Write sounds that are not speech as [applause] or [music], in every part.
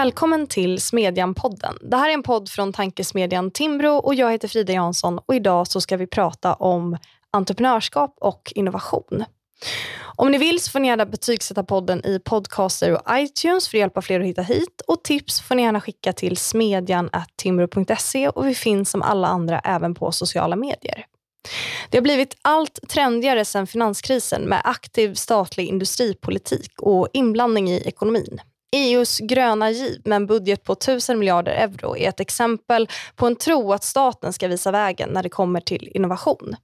Välkommen till Smedjan-podden. Det här är en podd från tankesmedjan Timbro och jag heter Frida Jansson och idag så ska vi prata om entreprenörskap och innovation. Om ni vill så får ni gärna betygsätta podden i Podcaster och iTunes för att hjälpa fler att hitta hit och tips får ni gärna skicka till smedjan.timbro.se och vi finns som alla andra även på sociala medier. Det har blivit allt trendigare sedan finanskrisen med aktiv statlig industripolitik och inblandning i ekonomin. EUs gröna giv med en budget på 1000 miljarder euro är ett exempel på en tro att staten ska visa vägen när det kommer till innovation.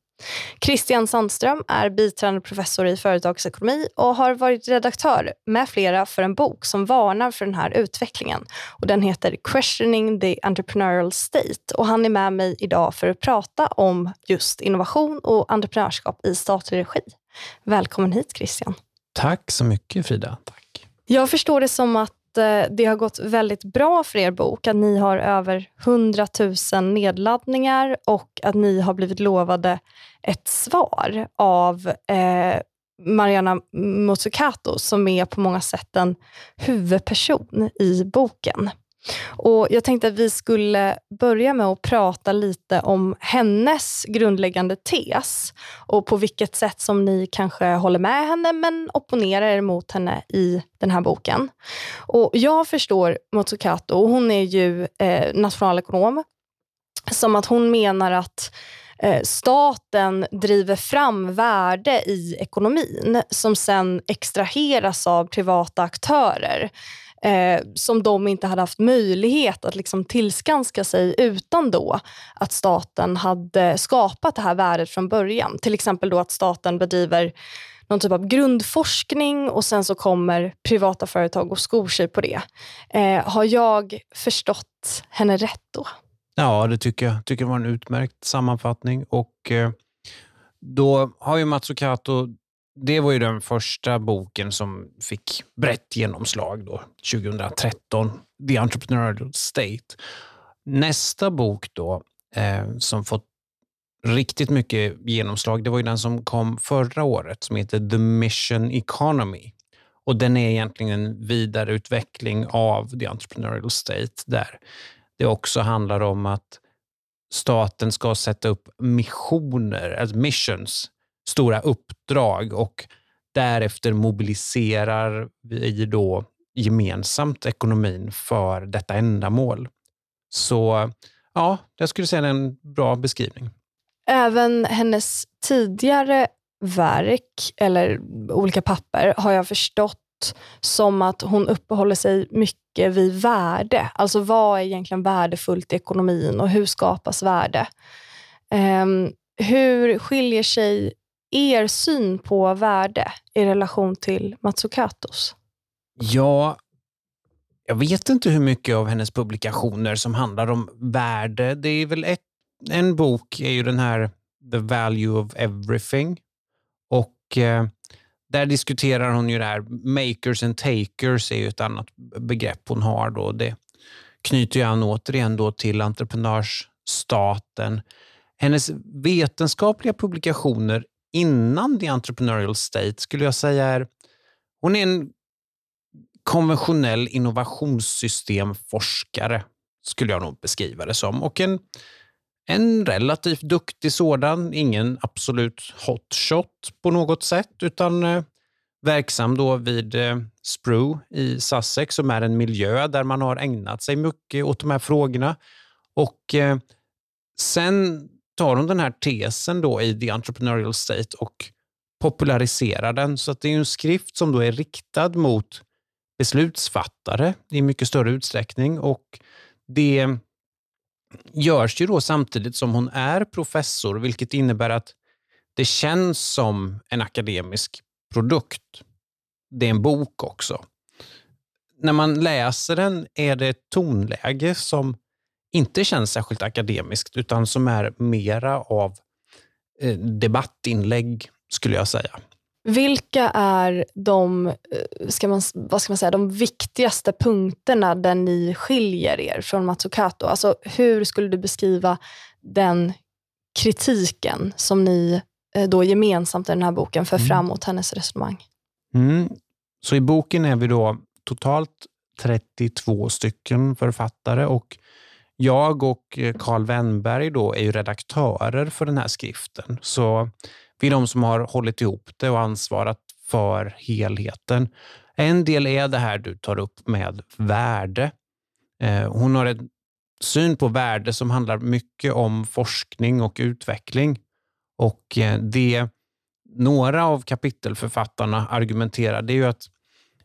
Christian Sandström är biträdande professor i företagsekonomi och har varit redaktör med flera för en bok som varnar för den här utvecklingen. Och den heter Questioning the Entrepreneurial State och han är med mig idag för att prata om just innovation och entreprenörskap i statlig regi. Välkommen hit Christian. Tack så mycket Frida. Tack. Jag förstår det som att eh, det har gått väldigt bra för er bok, att ni har över 100 000 nedladdningar och att ni har blivit lovade ett svar av eh, Mariana Mazzucato som är på många sätt en huvudperson i boken. Och Jag tänkte att vi skulle börja med att prata lite om hennes grundläggande tes och på vilket sätt som ni kanske håller med henne men opponerar er mot henne i den här boken. Och Jag förstår Motsukato, hon är ju eh, nationalekonom, som att hon menar att eh, staten driver fram värde i ekonomin som sen extraheras av privata aktörer eh, som de inte hade haft möjlighet att liksom tillskanska sig utan då att staten hade skapat det här värdet från början. Till exempel då att staten bedriver någon typ av grundforskning och sen så kommer privata företag och skor sig på det. Eh, har jag förstått henne rätt då? Ja, det tycker jag. tycker det var en utmärkt sammanfattning. Och eh, Då har ju Matsukato det var ju den första boken som fick brett genomslag då, 2013, The Entrepreneurial State. Nästa bok då, eh, som fått riktigt mycket genomslag, det var ju den som kom förra året som heter The Mission Economy. Och Den är egentligen en vidareutveckling av The Entrepreneurial State där det också handlar om att staten ska sätta upp missioner, alltså missions, stora uppdrag och därefter mobiliserar vi då gemensamt ekonomin för detta ändamål. Så ja, jag skulle säga det är en bra beskrivning. Även hennes tidigare verk, eller olika papper, har jag förstått som att hon uppehåller sig mycket vid värde. Alltså vad är egentligen värdefullt i ekonomin och hur skapas värde? Um, hur skiljer sig er syn på värde i relation till Matsukatos? Ja, jag vet inte hur mycket av hennes publikationer som handlar om värde. Det är väl ett, en bok är ju den här The Value of Everything. Och eh, där diskuterar hon ju det här, makers and takers är ju ett annat begrepp hon har. Då. Det knyter ju an återigen då till entreprenörsstaten. Hennes vetenskapliga publikationer innan The Entrepreneurial State skulle jag säga är, hon är en konventionell innovationssystemforskare, skulle jag nog beskriva det som. Och en, en relativt duktig sådan, ingen absolut hotshot på något sätt, utan eh, verksam då vid eh, Spru i Sussex som är en miljö där man har ägnat sig mycket åt de här frågorna. Och eh, Sen tar hon den här tesen då i The Entrepreneurial State och populariserar den. Så att det är en skrift som då är riktad mot beslutsfattare i mycket större utsträckning. Och det görs ju då samtidigt som hon är professor, vilket innebär att det känns som en akademisk produkt. Det är en bok också. När man läser den är det ett tonläge som inte känns särskilt akademiskt, utan som är mera av eh, debattinlägg, skulle jag säga. Vilka är de, eh, ska man, vad ska man säga, de viktigaste punkterna där ni skiljer er från Matsukato? Alltså, hur skulle du beskriva den kritiken som ni eh, då gemensamt i den här boken för mm. fram mot hennes resonemang? Mm. Så i boken är vi då totalt 32 stycken författare och jag och eh, Carl Wennberg då är ju redaktörer för den här skriften. Så vi är de som har hållit ihop det och ansvarat för helheten. En del är det här du tar upp med värde. Eh, hon har en syn på värde som handlar mycket om forskning och utveckling. Och eh, det några av kapitelförfattarna argumenterar det är ju att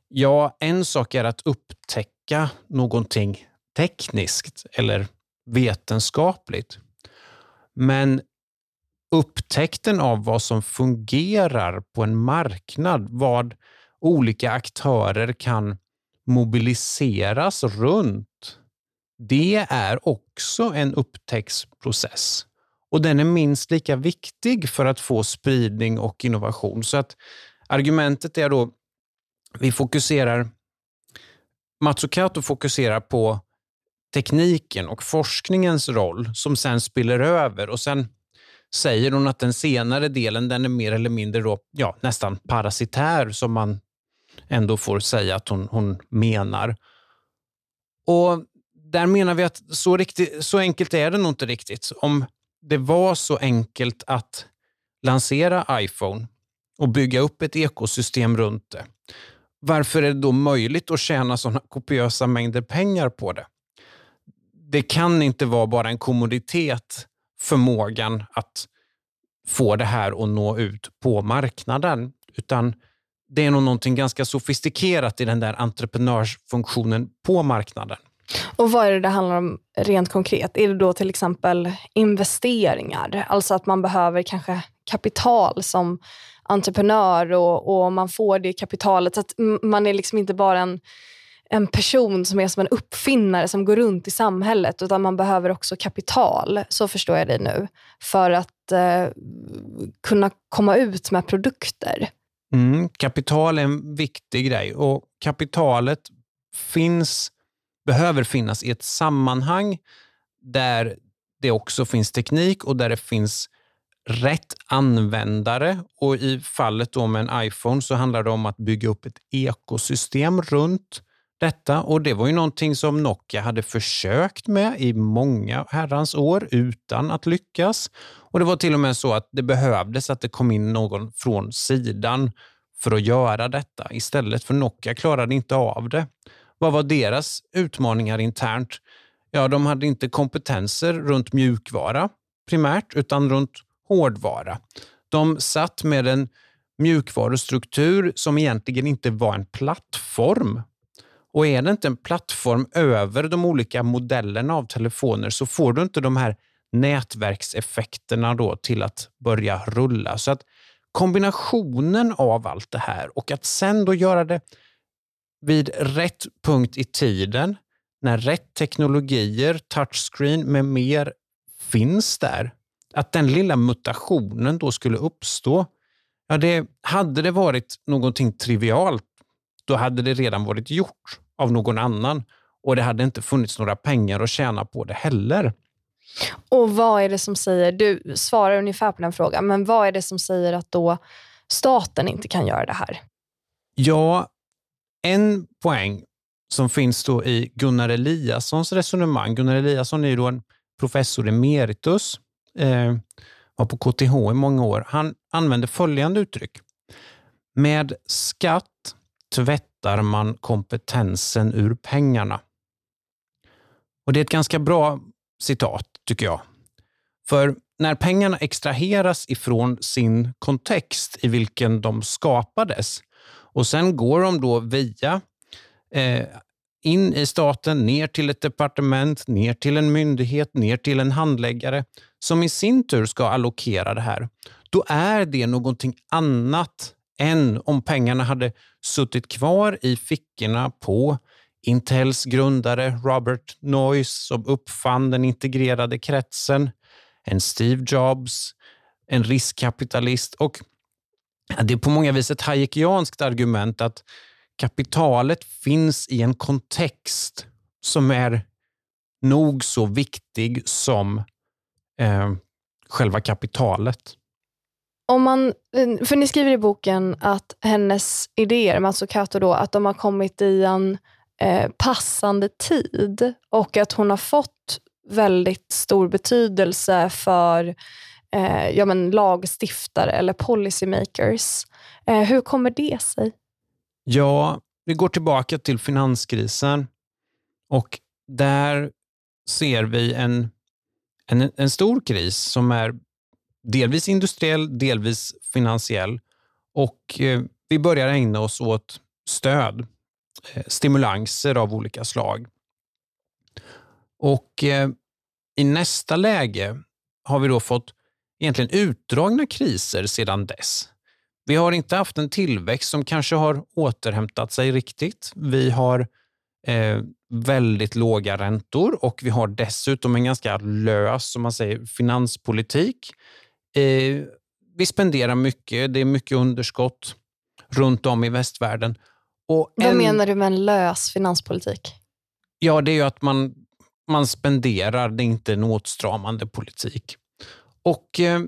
ja, en sak är att upptäcka någonting tekniskt eller vetenskapligt. Men upptäckten av vad som fungerar på en marknad, vad olika aktörer kan mobiliseras runt, det är också en upptäcktsprocess. Och den är minst lika viktig för att få spridning och innovation. Så att argumentet är då, vi fokuserar, Matsukato fokuserar på tekniken och forskningens roll som sen spiller över och sen säger hon att den senare delen den är mer eller mindre då, ja, nästan parasitär som man ändå får säga att hon, hon menar. Och Där menar vi att så, riktigt, så enkelt är det nog inte riktigt. Om det var så enkelt att lansera iPhone och bygga upp ett ekosystem runt det, varför är det då möjligt att tjäna sådana kopiösa mängder pengar på det? Det kan inte vara bara en kommoditet, förmågan att få det här att nå ut på marknaden, utan det är nog någonting ganska sofistikerat i den där entreprenörsfunktionen på marknaden. Och vad är det det handlar om rent konkret? Är det då till exempel investeringar? Alltså att man behöver kanske kapital som entreprenör och, och man får det kapitalet. Så att man är liksom inte bara en, en person som är som en uppfinnare som går runt i samhället utan man behöver också kapital, så förstår jag dig nu, för att eh, kunna komma ut med produkter. Mm, kapital är en viktig grej och kapitalet finns behöver finnas i ett sammanhang där det också finns teknik och där det finns rätt användare. Och I fallet då med en iPhone så handlar det om att bygga upp ett ekosystem runt detta och det var ju någonting som Nokia hade försökt med i många herrans år utan att lyckas. Och Det var till och med så att det behövdes att det kom in någon från sidan för att göra detta istället för Nokia klarade inte av det. Vad var deras utmaningar internt? Ja, de hade inte kompetenser runt mjukvara primärt, utan runt hårdvara. De satt med en mjukvarustruktur som egentligen inte var en plattform. Och är det inte en plattform över de olika modellerna av telefoner så får du inte de här nätverkseffekterna då till att börja rulla. Så att kombinationen av allt det här och att sen då göra det vid rätt punkt i tiden, när rätt teknologier, touchscreen med mer finns där, att den lilla mutationen då skulle uppstå, ja, det, hade det varit någonting trivialt, då hade det redan varit gjort av någon annan och det hade inte funnits några pengar att tjäna på det heller. Och vad är det som säger, du svarar ungefär på den frågan, men vad är det som säger att då staten inte kan göra det här? Ja, en poäng som finns då i Gunnar Eliassons resonemang. Gunnar Eliasson är då en professor emeritus, eh, var på KTH i många år. Han använder följande uttryck. Med skatt tvättar man kompetensen ur pengarna. Och Det är ett ganska bra citat, tycker jag. För när pengarna extraheras ifrån sin kontext i vilken de skapades och Sen går de då via eh, in i staten, ner till ett departement, ner till en myndighet, ner till en handläggare som i sin tur ska allokera det här. Då är det någonting annat än om pengarna hade suttit kvar i fickorna på Intels grundare Robert Noyce som uppfann den integrerade kretsen, en Steve Jobs, en riskkapitalist och det är på många vis ett hayekianskt argument att kapitalet finns i en kontext som är nog så viktig som eh, själva kapitalet. Om man, eh, för ni skriver i boken att hennes idéer, Matsukato, då, att de har kommit i en eh, passande tid och att hon har fått väldigt stor betydelse för eh, ja, men lagstiftare eller policymakers. Eh, hur kommer det sig? Ja, vi går tillbaka till finanskrisen och där ser vi en, en, en stor kris som är delvis industriell, delvis finansiell och eh, vi börjar ägna oss åt stöd, eh, stimulanser av olika slag. Och eh, i nästa läge har vi då fått egentligen utdragna kriser sedan dess. Vi har inte haft en tillväxt som kanske har återhämtat sig riktigt. Vi har eh, väldigt låga räntor och vi har dessutom en ganska lös som man säger, finanspolitik. Eh, vi spenderar mycket, det är mycket underskott runt om i västvärlden. Och Vad menar du med en lös finanspolitik? Ja, det är ju att man, man spenderar, det är inte en åtstramande politik. Och eh,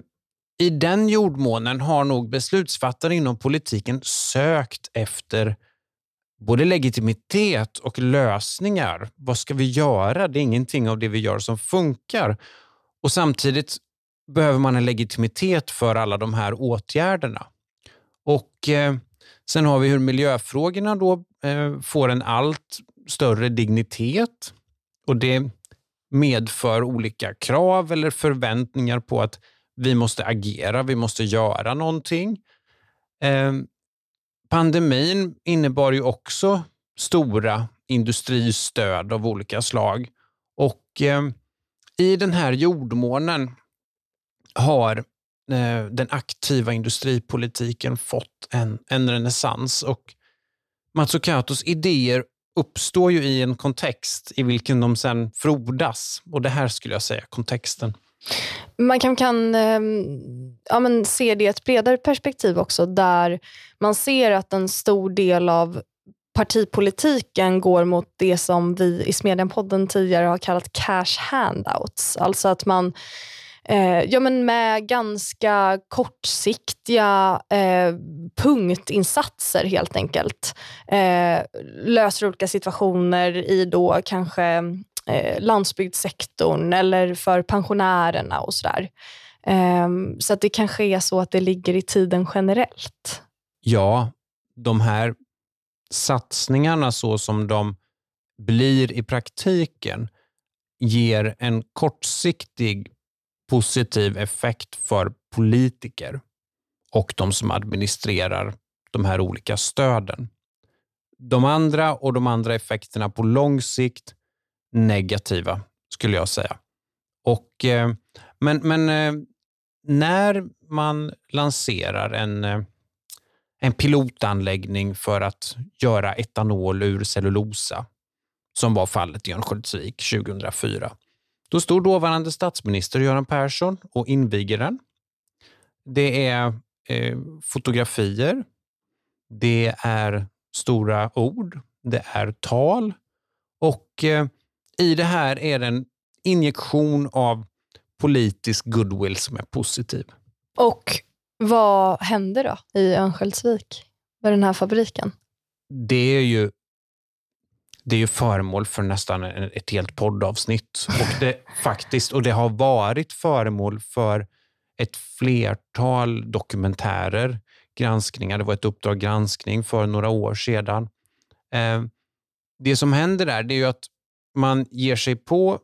i den jordmånen har nog beslutsfattare inom politiken sökt efter både legitimitet och lösningar. Vad ska vi göra? Det är ingenting av det vi gör som funkar. Och Samtidigt behöver man en legitimitet för alla de här åtgärderna. Och eh, Sen har vi hur miljöfrågorna då eh, får en allt större dignitet och det medför olika krav eller förväntningar på att vi måste agera, vi måste göra någonting. Eh, pandemin innebar ju också stora industristöd av olika slag och eh, i den här jordmånen har eh, den aktiva industripolitiken fått en, en renässans. Och Mazzucatos idéer uppstår ju i en kontext i vilken de sen frodas. Och det här skulle jag säga kontexten. Man kan, kan ehm, ja, men se det i ett bredare perspektiv också, där man ser att en stor del av partipolitiken går mot det som vi i Smedjan-podden tidigare har kallat cash handouts. Alltså att man eh, ja, men med ganska kortsiktiga eh, punktinsatser helt enkelt. Eh, löser olika situationer i då kanske eh, landsbygdssektorn eller för pensionärerna och sådär. Eh, så att det kanske är så att det ligger i tiden generellt. Ja, de här satsningarna så som de blir i praktiken ger en kortsiktig positiv effekt för politiker och de som administrerar de här olika stöden. De andra och de andra effekterna på lång sikt negativa, skulle jag säga. Och, eh, men men eh, när man lanserar en, eh, en pilotanläggning för att göra etanol ur cellulosa, som var fallet i Örnsköldsvik 2004, då står dåvarande statsminister Göran Persson och inviger den. Det är eh, fotografier, det är stora ord, det är tal och eh, i det här är det en injektion av politisk goodwill som är positiv. Och vad hände då i Örnsköldsvik med den här fabriken? Det är ju det är ju föremål för nästan ett helt poddavsnitt. Och det, [laughs] faktiskt, och det har varit föremål för ett flertal dokumentärer, granskningar. Det var ett Uppdrag granskning för några år sedan. Eh, det som händer där det är ju att man ger sig på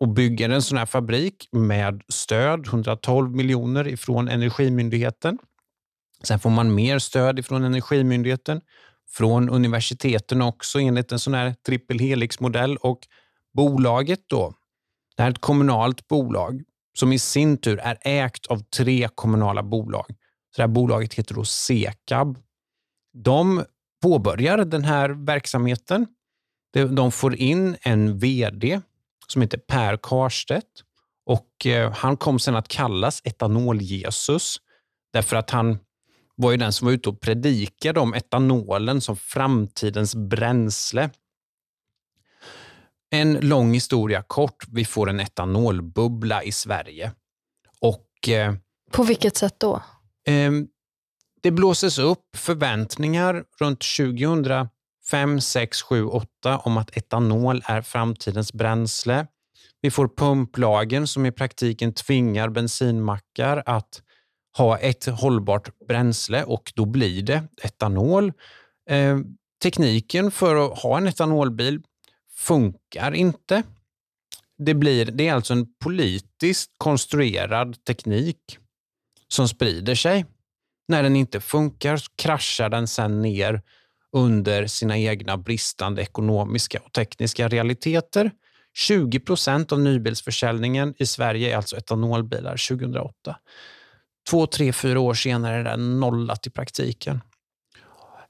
och bygger en sån här fabrik med stöd, 112 miljoner ifrån Energimyndigheten. Sen får man mer stöd ifrån Energimyndigheten från universiteten också enligt en sån här trippel helix-modell och bolaget då, det här är ett kommunalt bolag som i sin tur är ägt av tre kommunala bolag. Så det här bolaget heter då Sekab. De påbörjar den här verksamheten. De får in en VD som heter Per Karstedt och eh, han kom sen att kallas Etanol-Jesus därför att han var ju den som var ute och predikade om etanolen som framtidens bränsle. En lång historia kort. Vi får en etanolbubbla i Sverige. Och, eh, På vilket sätt då? Eh, det blåses upp förväntningar runt 5, 6, 7, 8 om att etanol är framtidens bränsle. Vi får pumplagen som i praktiken tvingar bensinmackar att ha ett hållbart bränsle och då blir det etanol. Eh, tekniken för att ha en etanolbil funkar inte. Det, blir, det är alltså en politiskt konstruerad teknik som sprider sig. När den inte funkar kraschar den sen ner under sina egna bristande ekonomiska och tekniska realiteter. 20 procent av nybilsförsäljningen i Sverige är alltså etanolbilar 2008. Två, tre, fyra år senare är den nollat i praktiken.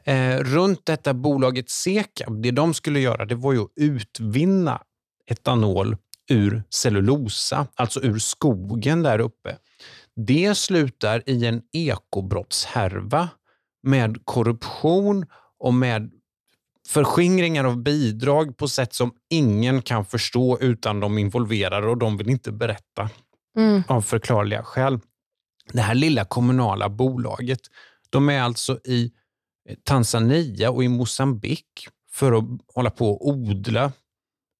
Eh, runt detta bolaget Sekab, det de skulle göra det var ju att utvinna etanol ur cellulosa, alltså ur skogen där uppe. Det slutar i en ekobrottshärva med korruption och med förskingringar av bidrag på sätt som ingen kan förstå utan de involverade och de vill inte berätta mm. av förklarliga skäl. Det här lilla kommunala bolaget, de är alltså i eh, Tanzania och i Mosambik för att hålla på och odla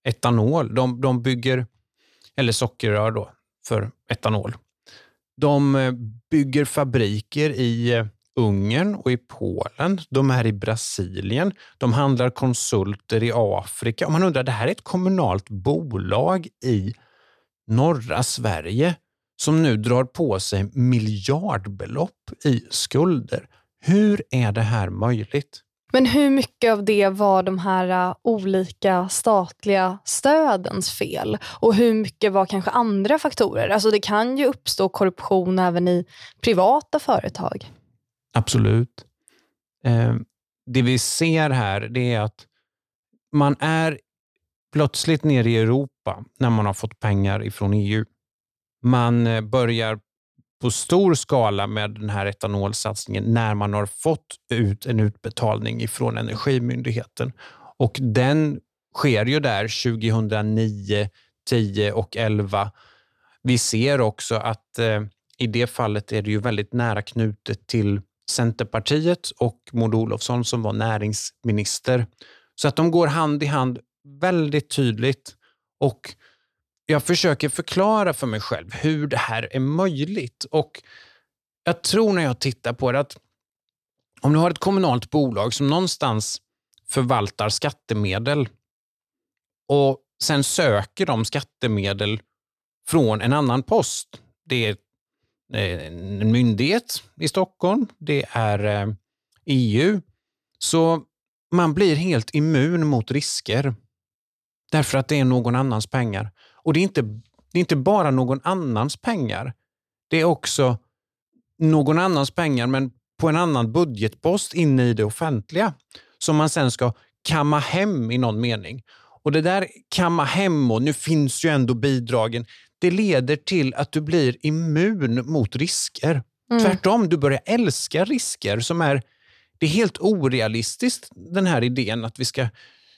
etanol. De, de bygger, eller sockerrör då, för etanol. De eh, bygger fabriker i eh, Ungern och i Polen. De är i Brasilien. De handlar konsulter i Afrika. Och man undrar, det här är ett kommunalt bolag i norra Sverige som nu drar på sig miljardbelopp i skulder. Hur är det här möjligt? Men hur mycket av det var de här uh, olika statliga stödens fel? Och hur mycket var kanske andra faktorer? Alltså det kan ju uppstå korruption även i privata företag. Absolut. Eh, det vi ser här det är att man är plötsligt nere i Europa när man har fått pengar ifrån EU. Man eh, börjar på stor skala med den här etanolsatsningen när man har fått ut en utbetalning ifrån Energimyndigheten. Och den sker ju där 2009, 10 och 11. Vi ser också att eh, i det fallet är det ju väldigt nära knutet till Centerpartiet och Maud Olofsson som var näringsminister. Så att de går hand i hand väldigt tydligt. Och jag försöker förklara för mig själv hur det här är möjligt. Och jag tror när jag tittar på det att om du har ett kommunalt bolag som någonstans förvaltar skattemedel och sen söker de skattemedel från en annan post. Det är eh, en myndighet i Stockholm, det är eh, EU. Så man blir helt immun mot risker därför att det är någon annans pengar. Och det är, inte, det är inte bara någon annans pengar. Det är också någon annans pengar, men på en annan budgetpost inne i det offentliga som man sen ska kamma hem i någon mening. Och det där kamma hem och nu finns ju ändå bidragen. Det leder till att du blir immun mot risker. Mm. Tvärtom, du börjar älska risker som är... Det är helt orealistiskt den här idén att vi ska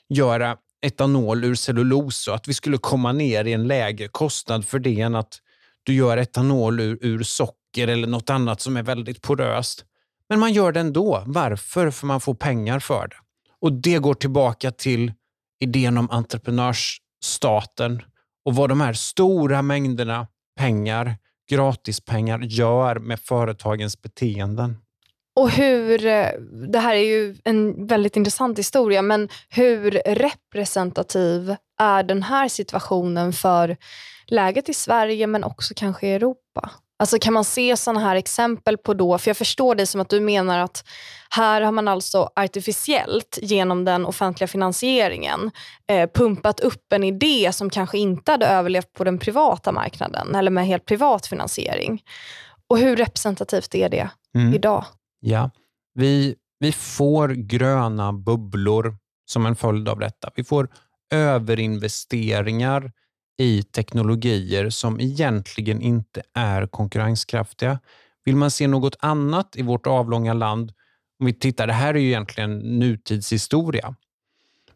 göra etanol ur cellulosa och att vi skulle komma ner i en lägre kostnad för det än att du gör etanol ur, ur socker eller något annat som är väldigt poröst. Men man gör det ändå. Varför? För man får pengar för det. Och Det går tillbaka till idén om entreprenörsstaten och vad de här stora mängderna pengar, gratispengar, gör med företagens beteenden. Och hur, eh, det här är ju en väldigt intressant historia, men hur representativ är den här situationen för läget i Sverige men också kanske i Europa? Alltså kan man se sådana här exempel på då, för jag förstår dig som att du menar att här har man alltså artificiellt genom den offentliga finansieringen eh, pumpat upp en idé som kanske inte hade överlevt på den privata marknaden eller med helt privat finansiering. Och hur representativt är det mm. idag? Ja, vi, vi får gröna bubblor som en följd av detta. Vi får överinvesteringar i teknologier som egentligen inte är konkurrenskraftiga. Vill man se något annat i vårt avlånga land, om vi tittar, det här är ju egentligen nutidshistoria,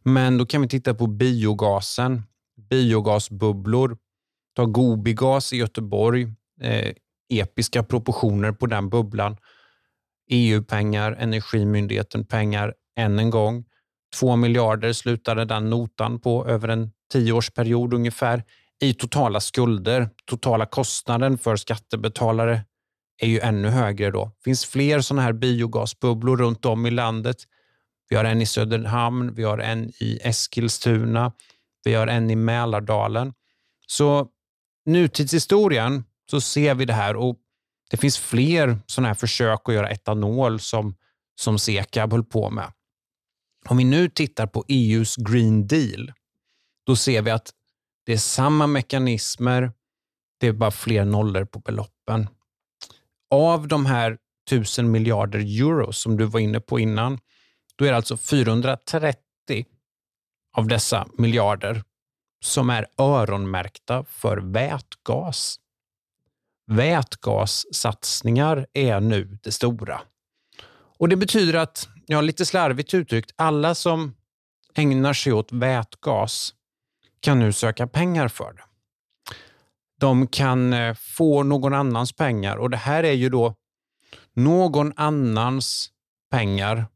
men då kan vi titta på biogasen, biogasbubblor, ta Gobigas i Göteborg, eh, episka proportioner på den bubblan. EU-pengar, Energimyndigheten pengar än en gång. 2 miljarder slutade den notan på över en tioårsperiod ungefär i totala skulder. Totala kostnaden för skattebetalare är ju ännu högre då. Det finns fler sådana här biogasbubblor runt om i landet. Vi har en i Söderhamn, vi har en i Eskilstuna, vi har en i Mälardalen. Så nutidshistorien så ser vi det här och det finns fler sådana här försök att göra etanol som, som Sekab höll på med. Om vi nu tittar på EUs Green Deal, då ser vi att det är samma mekanismer, det är bara fler nollor på beloppen. Av de här tusen miljarder euro som du var inne på innan, då är det alltså 430 av dessa miljarder som är öronmärkta för vätgas. Vätgassatsningar är nu det stora. Och Det betyder att, ja, lite slarvigt uttryckt, alla som ägnar sig åt vätgas kan nu söka pengar för det. De kan eh, få någon annans pengar och det här är ju då någon annans pengar.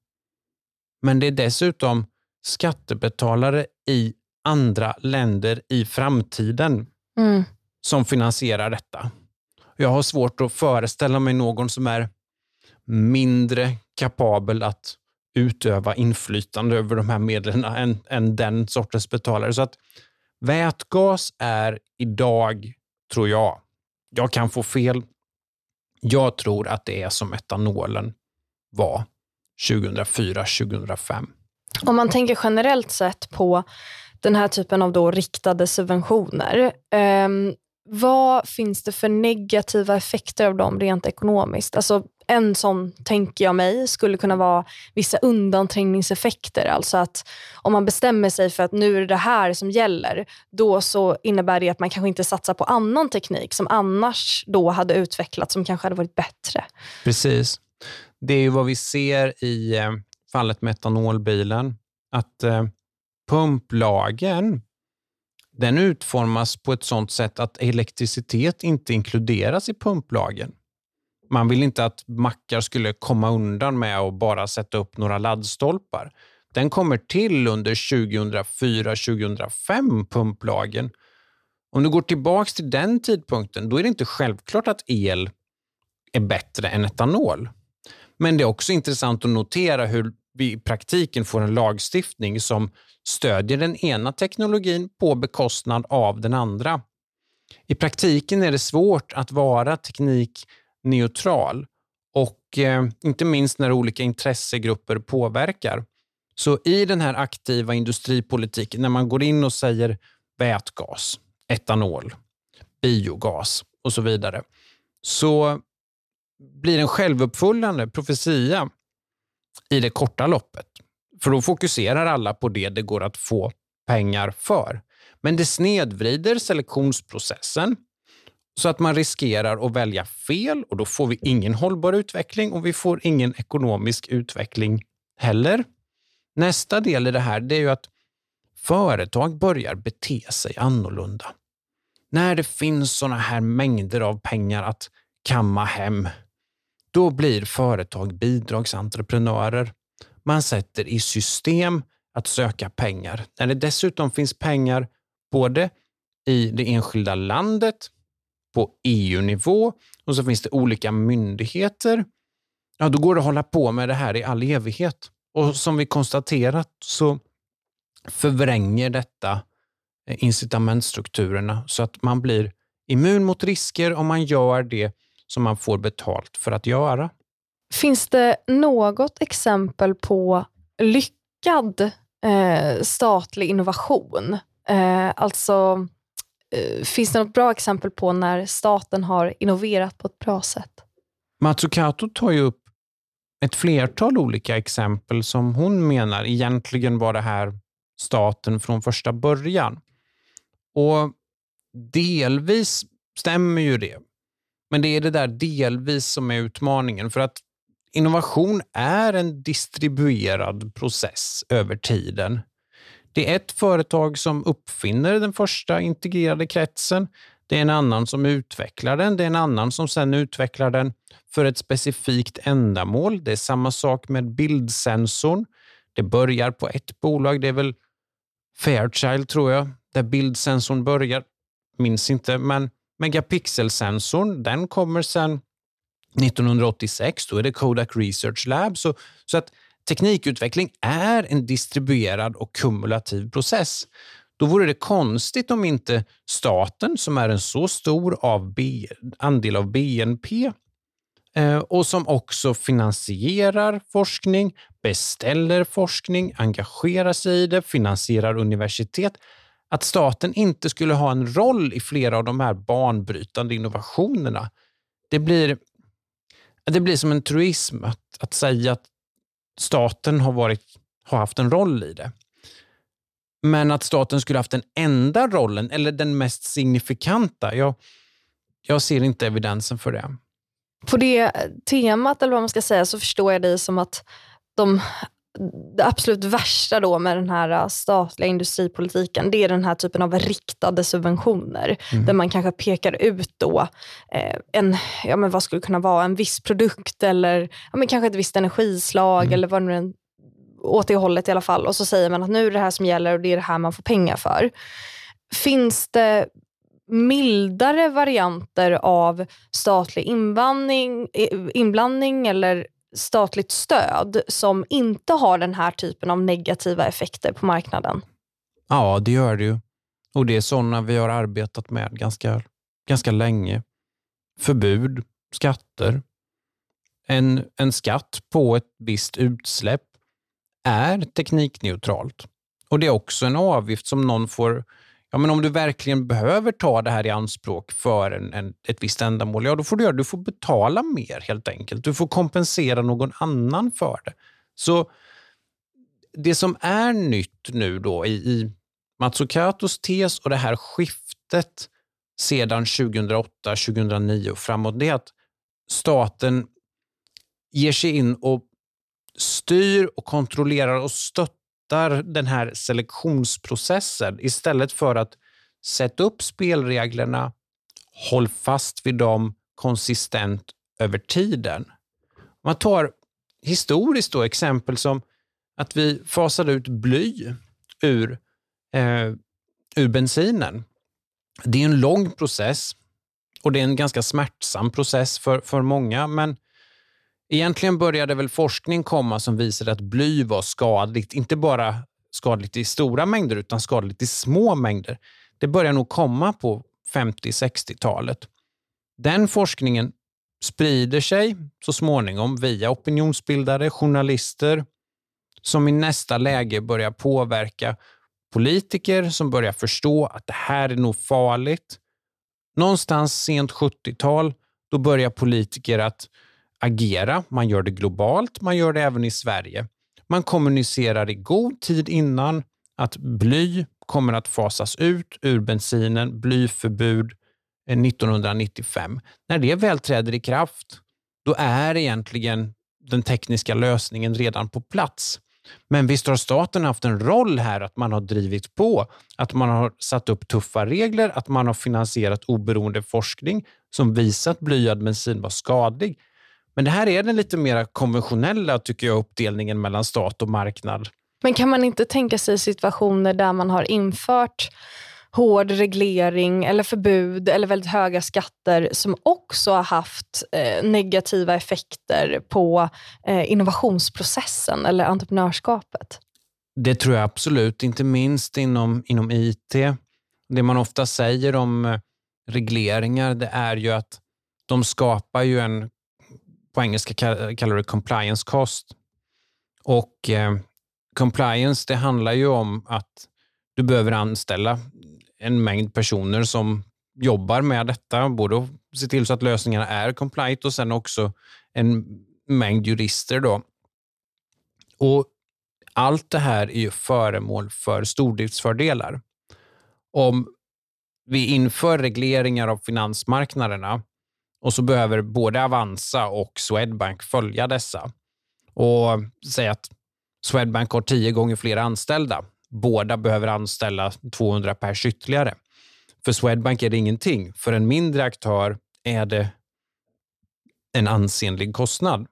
Men det är dessutom skattebetalare i andra länder i framtiden mm. som finansierar detta. Jag har svårt att föreställa mig någon som är mindre kapabel att utöva inflytande över de här medlen än, än den sortens betalare. Så att vätgas är idag, tror jag, jag kan få fel, jag tror att det är som etanolen var 2004-2005. Om man tänker generellt sett på den här typen av då riktade subventioner. Ehm, vad finns det för negativa effekter av dem rent ekonomiskt? Alltså, en sån, tänker jag mig, skulle kunna vara vissa undanträngningseffekter. Alltså att om man bestämmer sig för att nu är det det här som gäller, då så innebär det att man kanske inte satsar på annan teknik som annars då hade utvecklats, som kanske hade varit bättre. Precis. Det är ju vad vi ser i eh, fallet med etanolbilen. Att eh, pumplagen den utformas på ett sådant sätt att elektricitet inte inkluderas i pumplagen. Man vill inte att mackar skulle komma undan med att bara sätta upp några laddstolpar. Den kommer till under 2004-2005, pumplagen. Om du går tillbaka till den tidpunkten, då är det inte självklart att el är bättre än etanol. Men det är också intressant att notera hur vi i praktiken får en lagstiftning som stödjer den ena teknologin på bekostnad av den andra. I praktiken är det svårt att vara teknikneutral och eh, inte minst när olika intressegrupper påverkar. Så i den här aktiva industripolitiken, när man går in och säger vätgas, etanol, biogas och så vidare, så blir en självuppfyllande profetia i det korta loppet. För då fokuserar alla på det det går att få pengar för. Men det snedvrider selektionsprocessen så att man riskerar att välja fel och då får vi ingen hållbar utveckling och vi får ingen ekonomisk utveckling heller. Nästa del i det här det är ju att företag börjar bete sig annorlunda. När det finns såna här mängder av pengar att kamma hem, då blir företag bidragsentreprenörer. Man sätter i system att söka pengar. När det dessutom finns pengar både i det enskilda landet, på EU-nivå och så finns det olika myndigheter. Ja, då går det att hålla på med det här i all evighet. Och som vi konstaterat så förvränger detta eh, incitamentstrukturerna så att man blir immun mot risker om man gör det som man får betalt för att göra. Finns det något exempel på lyckad eh, statlig innovation? Eh, alltså, eh, finns det något bra exempel på när staten har innoverat på ett bra sätt? Matsukato tar ju upp ett flertal olika exempel som hon menar egentligen var det här staten från första början. Och delvis stämmer ju det. Men det är det där delvis som är utmaningen. För att innovation är en distribuerad process över tiden. Det är ett företag som uppfinner den första integrerade kretsen. Det är en annan som utvecklar den. Det är en annan som sedan utvecklar den för ett specifikt ändamål. Det är samma sak med bildsensorn. Det börjar på ett bolag, det är väl Fairchild tror jag, där bildsensorn börjar. Minns inte, men megapixelsensorn, den kommer sen 1986. Då är det Kodak Research Lab. Så, så att teknikutveckling är en distribuerad och kumulativ process. Då vore det konstigt om inte staten, som är en så stor av B, andel av BNP eh, och som också finansierar forskning, beställer forskning, engagerar sig i det, finansierar universitet, att staten inte skulle ha en roll i flera av de här banbrytande innovationerna. Det blir, det blir som en truism att, att säga att staten har, varit, har haft en roll i det. Men att staten skulle haft den enda rollen, eller den mest signifikanta, jag, jag ser inte evidensen för det. På det temat, eller vad man ska säga, så förstår jag dig som att de, det absolut värsta då med den här statliga industripolitiken, det är den här typen av riktade subventioner. Mm. Där man kanske pekar ut då eh, en, ja men vad skulle kunna vara, en viss produkt eller ja men kanske ett visst energislag mm. eller vad nu åt det hållet i alla fall. Och så säger man att nu är det här som gäller och det är det här man får pengar för. Finns det mildare varianter av statlig inblandning, inblandning eller statligt stöd som inte har den här typen av negativa effekter på marknaden? Ja, det gör det ju. Och det är sådana vi har arbetat med ganska, ganska länge. Förbud, skatter, en, en skatt på ett visst utsläpp är teknikneutralt. Och Det är också en avgift som någon får Ja, men om du verkligen behöver ta det här i anspråk för en, en, ett visst ändamål, ja då får du göra Du får betala mer helt enkelt. Du får kompensera någon annan för det. Så det som är nytt nu då i, i Matsukatos tes och det här skiftet sedan 2008-2009 och framåt, det är att staten ger sig in och styr och kontrollerar och stöttar den här selektionsprocessen istället för att sätta upp spelreglerna, håll fast vid dem konsistent över tiden. Man tar historiskt då exempel som att vi fasade ut bly ur, eh, ur bensinen. Det är en lång process och det är en ganska smärtsam process för, för många, men Egentligen började väl forskning komma som visade att bly var skadligt, inte bara skadligt i stora mängder utan skadligt i små mängder. Det började nog komma på 50-60-talet. Den forskningen sprider sig så småningom via opinionsbildare, journalister som i nästa läge börjar påverka politiker som börjar förstå att det här är nog farligt. Någonstans sent 70-tal, då börjar politiker att agera. Man gör det globalt, man gör det även i Sverige. Man kommunicerar i god tid innan att bly kommer att fasas ut ur bensinen, blyförbud eh, 1995. När det väl träder i kraft, då är egentligen den tekniska lösningen redan på plats. Men visst har staten haft en roll här, att man har drivit på, att man har satt upp tuffa regler, att man har finansierat oberoende forskning som visat blyad bensin var skadlig. Men det här är den lite mer konventionella tycker jag, uppdelningen mellan stat och marknad. Men kan man inte tänka sig situationer där man har infört hård reglering eller förbud eller väldigt höga skatter som också har haft eh, negativa effekter på eh, innovationsprocessen eller entreprenörskapet? Det tror jag absolut, inte minst inom, inom IT. Det man ofta säger om eh, regleringar det är ju att de skapar ju en på engelska kallar det compliance cost. Och eh, compliance det handlar ju om att du behöver anställa en mängd personer som jobbar med detta, både att se till så att lösningarna är compliant och sen också en mängd jurister. Då. Och Allt det här är ju föremål för stordriftsfördelar. Om vi inför regleringar av finansmarknaderna och så behöver både Avanza och Swedbank följa dessa. Och säg att Swedbank har tio gånger fler anställda. Båda behöver anställa 200 pers ytterligare. För Swedbank är det ingenting. För en mindre aktör är det en ansenlig kostnad.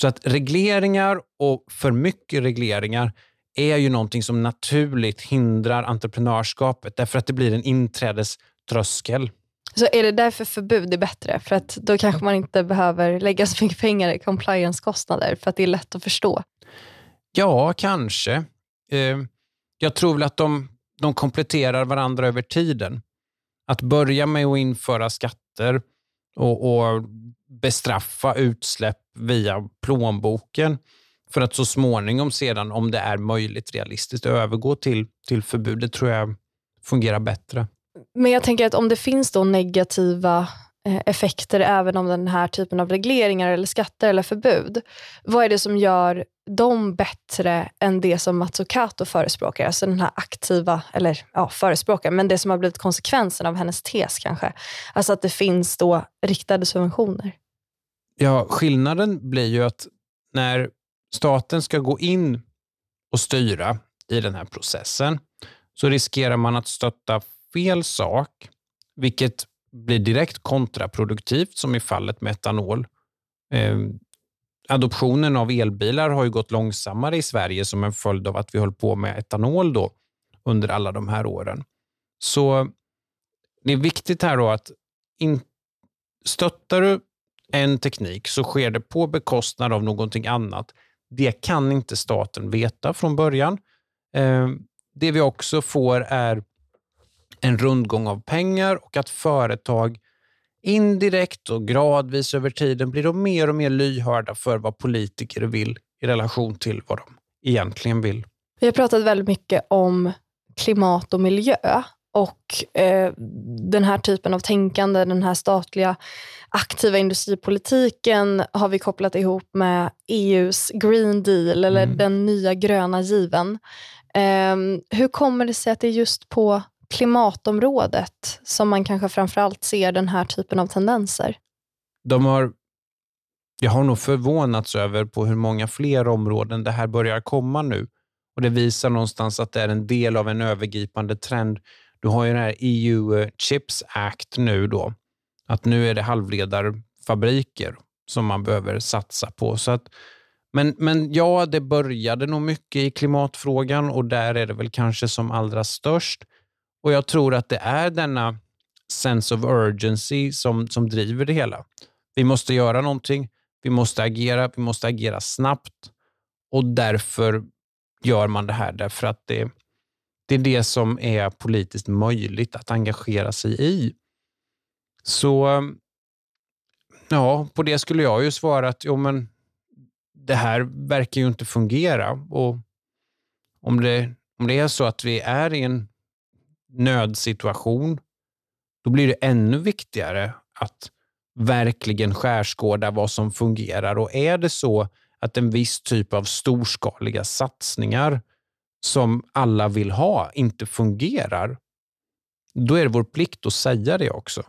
Så att regleringar och för mycket regleringar är ju någonting som naturligt hindrar entreprenörskapet därför att det blir en inträdeströskel. Så är det därför förbud är bättre? För att då kanske man inte behöver lägga så mycket pengar i compliance-kostnader för att det är lätt att förstå? Ja, kanske. Eh, jag tror väl att de, de kompletterar varandra över tiden. Att börja med att införa skatter och, och bestraffa utsläpp via plånboken för att så småningom sedan, om det är möjligt realistiskt, övergå till, till förbud. Det tror jag fungerar bättre. Men jag tänker att om det finns då negativa eh, effekter även om den här typen av regleringar eller skatter eller förbud. Vad är det som gör dem bättre än det som Matsukato förespråkar? Alltså den här aktiva, eller ja, förespråkar, men det som har blivit konsekvensen av hennes tes kanske. Alltså att det finns då riktade subventioner. Ja, skillnaden blir ju att när staten ska gå in och styra i den här processen så riskerar man att stötta fel sak, vilket blir direkt kontraproduktivt som i fallet med etanol. Eh, adoptionen av elbilar har ju gått långsammare i Sverige som en följd av att vi höll på med etanol då under alla de här åren. Så det är viktigt här då att in, stöttar du en teknik så sker det på bekostnad av någonting annat. Det kan inte staten veta från början. Eh, det vi också får är en rundgång av pengar och att företag indirekt och gradvis över tiden blir de mer och mer lyhörda för vad politiker vill i relation till vad de egentligen vill. Vi har pratat väldigt mycket om klimat och miljö och eh, den här typen av tänkande, den här statliga aktiva industripolitiken har vi kopplat ihop med EUs Green Deal eller mm. den nya gröna given. Eh, hur kommer det sig att det är just på klimatområdet som man kanske framförallt ser den här typen av tendenser? De har, jag har nog förvånats över på hur många fler områden det här börjar komma nu. Och Det visar någonstans att det är en del av en övergripande trend. Du har ju den här EU eh, Chips Act nu då, att nu är det halvledarfabriker som man behöver satsa på. Så att, men, men ja, det började nog mycket i klimatfrågan och där är det väl kanske som allra störst. Och Jag tror att det är denna sense of urgency som, som driver det hela. Vi måste göra någonting, vi måste agera, vi måste agera snabbt och därför gör man det här därför att det, det är det som är politiskt möjligt att engagera sig i. Så ja, på det skulle jag ju svara att jo, men det här verkar ju inte fungera. Och om det, om det är så att vi är i en nödsituation, då blir det ännu viktigare att verkligen skärskåda vad som fungerar. Och är det så att en viss typ av storskaliga satsningar som alla vill ha inte fungerar, då är det vår plikt att säga det också.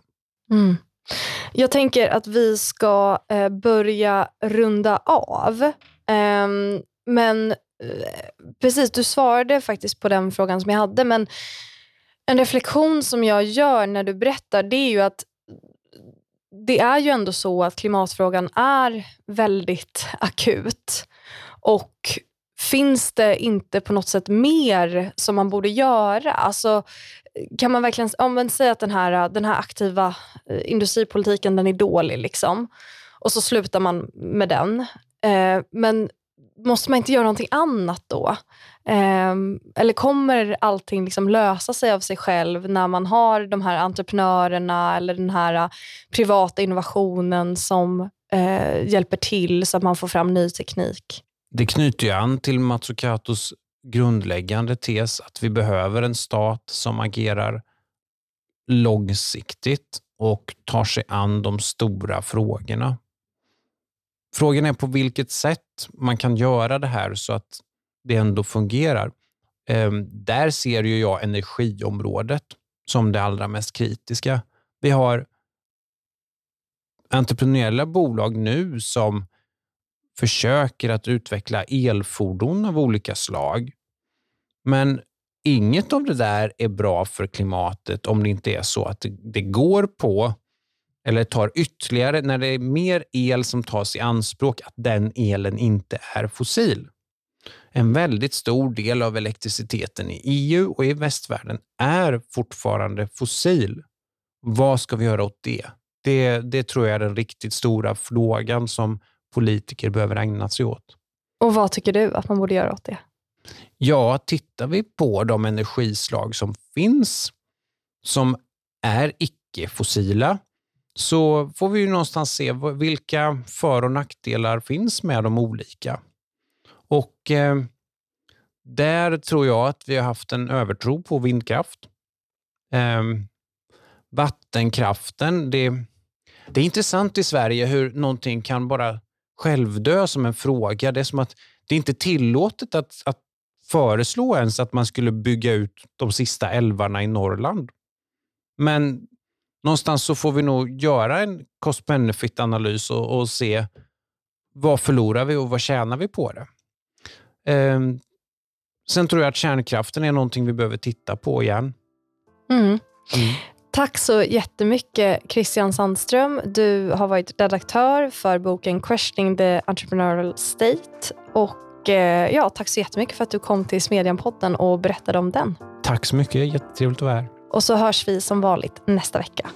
Mm. Jag tänker att vi ska eh, börja runda av. Eh, men eh, precis, du svarade faktiskt på den frågan som jag hade. Men en reflektion som jag gör när du berättar, det är ju att det är ju ändå så att klimatfrågan är väldigt akut. Och finns det inte på något sätt mer som man borde göra? Alltså, kan man verkligen om man säger att den här, den här aktiva eh, industripolitiken den är dålig, liksom, och så slutar man med den. Eh, men måste man inte göra någonting annat då? Eh, eller kommer allting liksom lösa sig av sig själv när man har de här entreprenörerna eller den här äh, privata innovationen som eh, hjälper till så att man får fram ny teknik? Det knyter ju an till Matsukatos grundläggande tes att vi behöver en stat som agerar långsiktigt och tar sig an de stora frågorna. Frågan är på vilket sätt man kan göra det här så att det ändå fungerar. Ehm, där ser ju jag energiområdet som det allra mest kritiska. Vi har entreprenöriella bolag nu som försöker att utveckla elfordon av olika slag. Men inget av det där är bra för klimatet om det inte är så att det går på eller tar ytterligare, när det är mer el som tas i anspråk, att den elen inte är fossil. En väldigt stor del av elektriciteten i EU och i västvärlden är fortfarande fossil. Vad ska vi göra åt det? Det, det tror jag är den riktigt stora frågan som politiker behöver ägna sig åt. Och vad tycker du att man borde göra åt det? Ja, tittar vi på de energislag som finns som är icke-fossila så får vi ju någonstans se vilka för och nackdelar finns med de olika. Och eh, där tror jag att vi har haft en övertro på vindkraft. Eh, vattenkraften, det, det är intressant i Sverige hur någonting kan bara självdö som en fråga. Det är som att det är inte tillåtet att, att föreslå ens att man skulle bygga ut de sista älvarna i Norrland. Men någonstans så får vi nog göra en cost-benefit-analys och, och, se vad förlorar vi och vad tjänar vi på det. Eh, sen tror jag att kärnkraften är någonting vi behöver titta på igen. Mm. Mm. Tack så jättemycket Christian Sandström. Du har varit redaktör för boken Questioning the Entrepreneurial State. Och eh, ja, Tack så jättemycket för att du kom till Smedjan-podden och berättade om den. Tack så mycket, jättetrevligt att vara här. Och så hörs vi som vanligt nästa vecka.